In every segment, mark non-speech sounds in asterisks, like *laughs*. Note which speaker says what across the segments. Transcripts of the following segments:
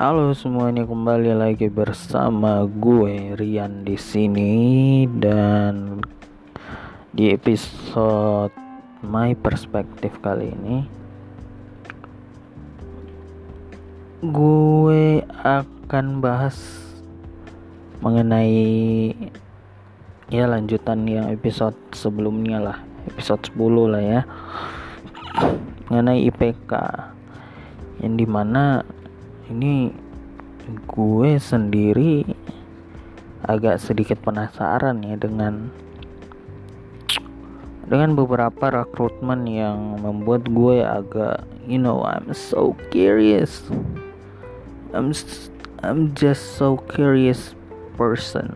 Speaker 1: Halo semuanya kembali lagi bersama gue Rian di sini. Dan di episode My Perspective kali ini gue akan bahas mengenai ya lanjutan yang episode sebelumnya lah. Episode 10 lah ya. Mengenai IPK yang di mana ini gue sendiri agak sedikit penasaran ya dengan dengan beberapa rekrutmen yang membuat gue agak you know I'm so curious. I'm I'm just so curious person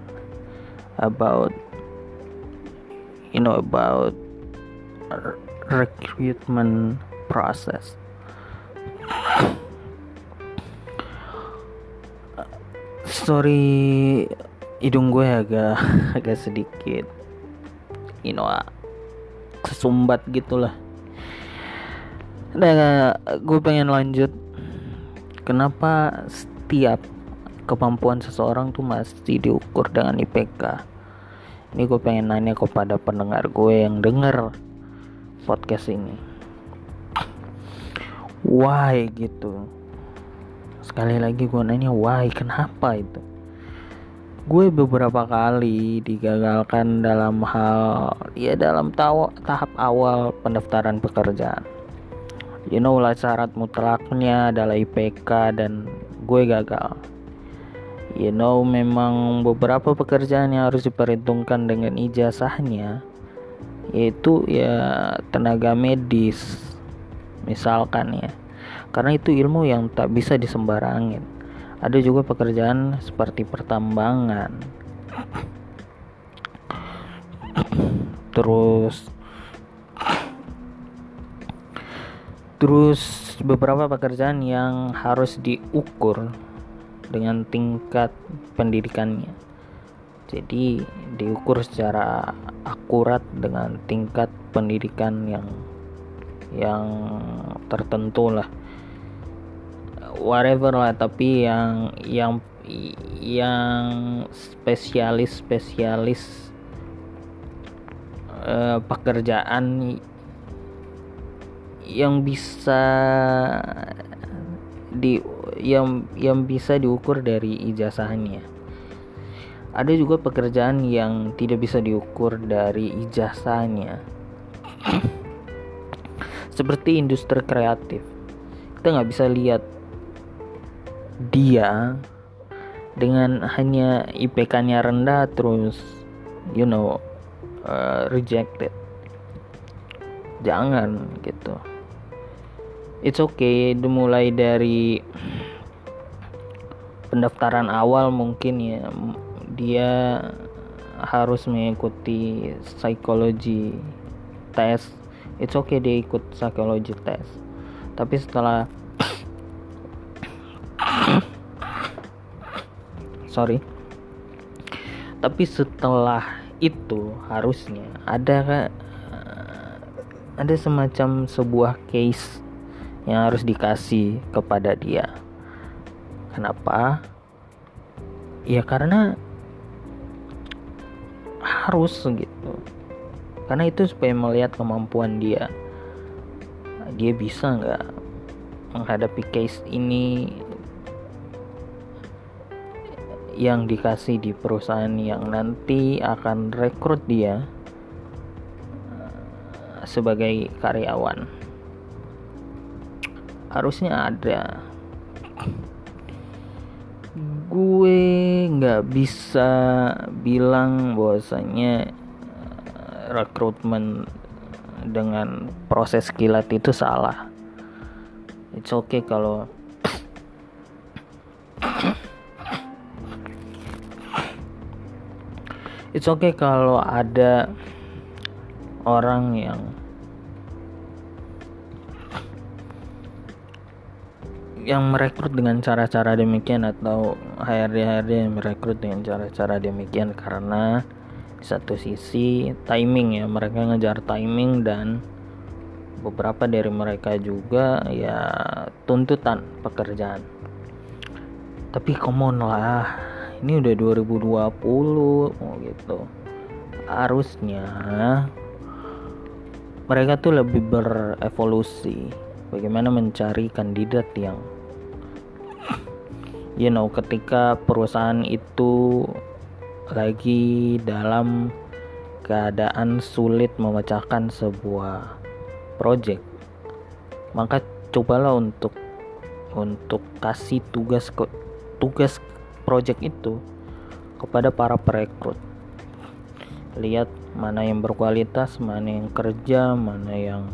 Speaker 1: about you know about recruitment process sorry hidung gue agak *laughs* agak sedikit. You know kesumbat gitulah. Nah gue pengen lanjut. Kenapa setiap kemampuan seseorang tuh masih diukur dengan IPK ini gue pengen nanya kepada pendengar gue yang denger podcast ini. Why gitu sekali lagi gue nanya why? Kenapa itu? Gue beberapa kali digagalkan dalam hal ya dalam tahap awal pendaftaran pekerjaan. You know lah syarat mutlaknya adalah IPK dan gue gagal. You know memang beberapa pekerjaan yang harus diperhitungkan dengan ijazahnya yaitu ya tenaga medis misalkan ya karena itu ilmu yang tak bisa disembarangin. Ada juga pekerjaan seperti pertambangan. Terus terus beberapa pekerjaan yang harus diukur dengan tingkat pendidikannya. Jadi diukur secara akurat dengan tingkat pendidikan yang yang tertentu lah whatever lah tapi yang yang yang spesialis spesialis uh, pekerjaan yang bisa di yang yang bisa diukur dari ijazahnya. Ada juga pekerjaan yang tidak bisa diukur dari ijazahnya. *clears throat* Seperti industri kreatif. Kita nggak bisa lihat dia dengan hanya IPK-nya rendah terus you know uh, rejected. Jangan gitu. It's okay dimulai dari pendaftaran awal mungkin ya. Dia harus mengikuti psikologi tes. It's okay dia ikut psikologi tes. Tapi setelah sorry. Tapi setelah itu harusnya ada ada semacam sebuah case yang harus dikasih kepada dia. Kenapa? Ya karena harus gitu. Karena itu supaya melihat kemampuan dia. Dia bisa nggak menghadapi case ini yang dikasih di perusahaan yang nanti akan rekrut dia eh, sebagai karyawan. Harusnya ada. Gue nggak bisa bilang bahwasanya eh, rekrutmen dengan proses kilat itu salah. It's okay kalau it's okay kalau ada orang yang yang merekrut dengan cara-cara demikian atau HRD-HRD yang merekrut dengan cara-cara demikian karena satu sisi timing ya mereka ngejar timing dan beberapa dari mereka juga ya tuntutan pekerjaan. Tapi come on lah ini udah 2020 oh gitu. Harusnya mereka tuh lebih berevolusi. Bagaimana mencari kandidat yang you know ketika perusahaan itu lagi dalam keadaan sulit memecahkan sebuah project maka cobalah untuk untuk kasih tugas ke tugas project itu kepada para perekrut lihat mana yang berkualitas mana yang kerja mana yang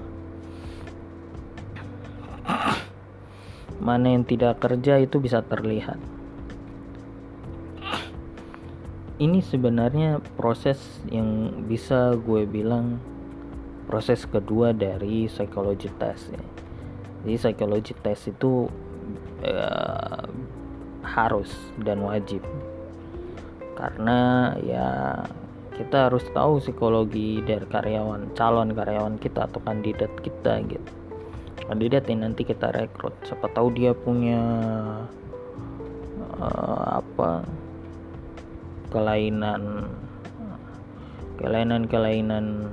Speaker 1: mana yang tidak kerja itu bisa terlihat ini sebenarnya proses yang bisa gue bilang proses kedua dari psychology test ya. Jadi psychology test itu eh, harus dan wajib. Karena ya kita harus tahu psikologi dari karyawan calon karyawan kita atau kandidat kita gitu. Kandidat yang nanti kita rekrut siapa tahu dia punya uh, apa kelainan kelainan-kelainan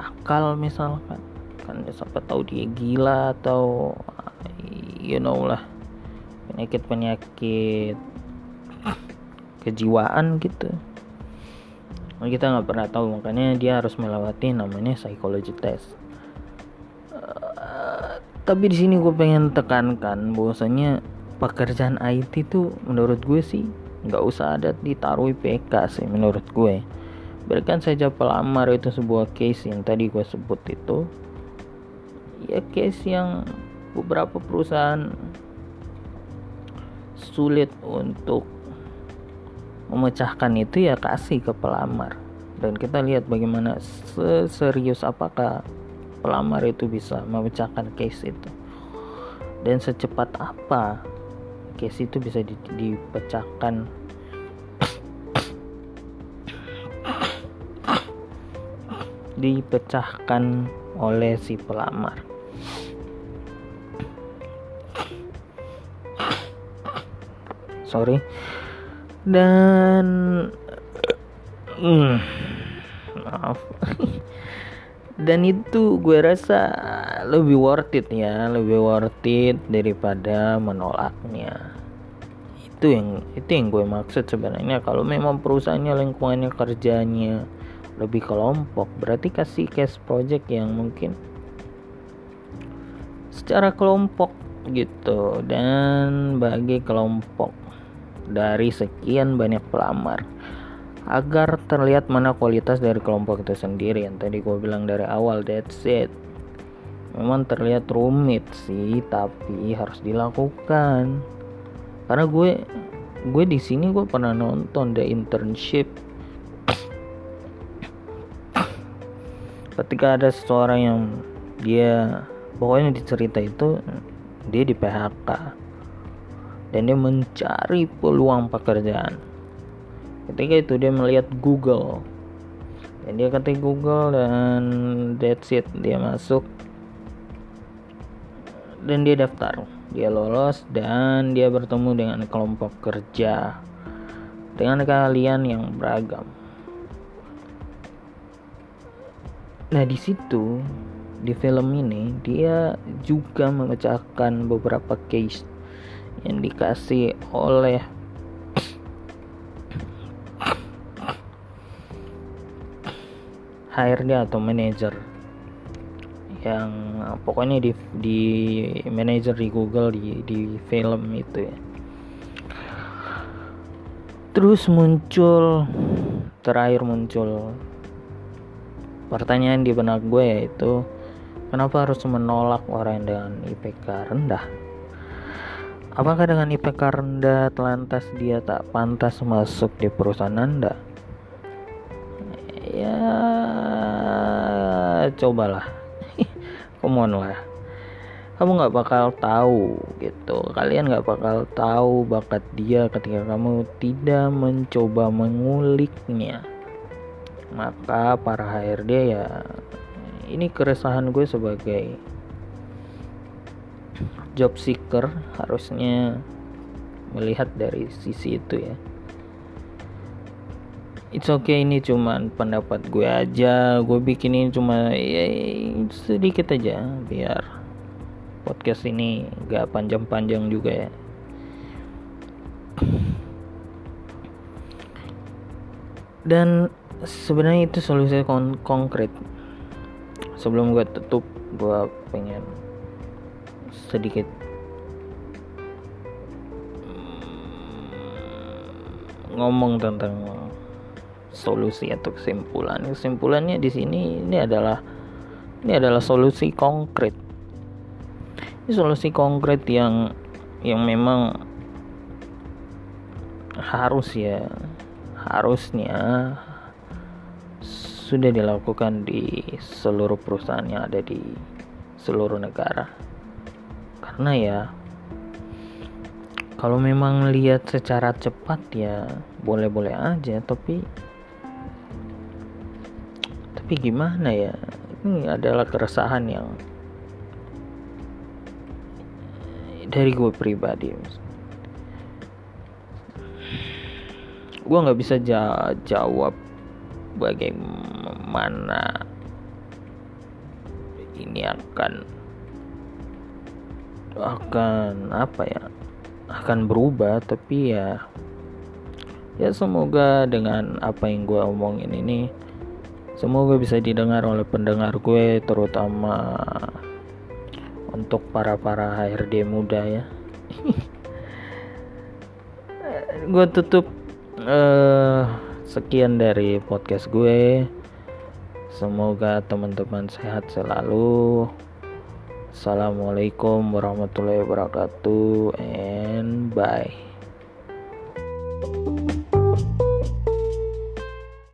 Speaker 1: akal misalkan. Kan siapa tahu dia gila atau you know lah penyakit-penyakit kejiwaan gitu. Kita nggak pernah tahu makanya dia harus melewati namanya psychology test. Uh, tapi di sini gue pengen tekankan bahwasanya pekerjaan IT tuh menurut gue sih nggak usah ada ditaruh IPK sih menurut gue berikan saja pelamar itu sebuah case yang tadi gue sebut itu ya case yang beberapa perusahaan sulit untuk memecahkan itu ya kasih ke pelamar. Dan kita lihat bagaimana serius apakah pelamar itu bisa memecahkan case itu. Dan secepat apa case itu bisa di, dipecahkan. Dipecahkan oleh si pelamar sorry. Dan mm, maaf. *laughs* Dan itu gue rasa lebih worth it ya lebih worth it daripada menolaknya. Itu yang itu yang gue maksud sebenarnya. Kalau memang perusahaannya lingkungannya kerjanya lebih kelompok berarti kasih case project yang mungkin secara kelompok gitu. Dan bagi kelompok dari sekian banyak pelamar. Agar terlihat mana kualitas dari kelompok itu sendiri yang tadi gue bilang dari awal that's it. Memang terlihat rumit sih tapi harus dilakukan. Karena gue gue di sini gue pernah nonton the internship. Ketika ada seseorang yang dia pokoknya di cerita itu dia di PHK dan dia mencari peluang pekerjaan. Ketika itu dia melihat Google. Dan dia ketik Google dan that's it dia masuk. Dan dia daftar. Dia lolos dan dia bertemu dengan kelompok kerja. Dengan kalian yang beragam. Nah di situ di film ini dia juga memecahkan beberapa case yang dikasih oleh HRD atau manager yang pokoknya di di manager di Google di di film itu ya. Terus muncul terakhir muncul pertanyaan di benak gue yaitu kenapa harus menolak orang dengan IPK rendah apakah dengan IPK rendah lantas dia tak pantas masuk di perusahaan anda? Ya cobalah. *laughs* Come on lah. Kamu nggak bakal tahu gitu. Kalian nggak bakal tahu bakat dia ketika kamu tidak mencoba menguliknya. Maka para HRD ya ini keresahan gue sebagai job seeker harusnya melihat dari sisi itu ya. It's okay ini cuman pendapat gue aja. Gue bikinin cuma ya, sedikit aja biar podcast ini gak panjang-panjang juga ya. Dan sebenarnya itu solusi kon konkret. Sebelum gue tutup gue pengen sedikit ngomong tentang solusi atau kesimpulan. Kesimpulannya di sini ini adalah ini adalah solusi konkret. Ini solusi konkret yang yang memang harus ya harusnya sudah dilakukan di seluruh perusahaan yang ada di seluruh negara karena ya kalau memang lihat secara cepat ya boleh-boleh aja tapi tapi gimana ya ini adalah keresahan yang dari gue pribadi gue nggak bisa ja jawab bagaimana ini akan akan apa ya akan berubah tapi ya ya semoga dengan apa yang gue omongin ini Semoga bisa didengar oleh pendengar gue terutama untuk para-para HRD muda ya. *laughs* gue tutup uh, sekian dari podcast gue. Semoga teman-teman sehat selalu. Assalamualaikum warahmatullahi wabarakatuh and bye.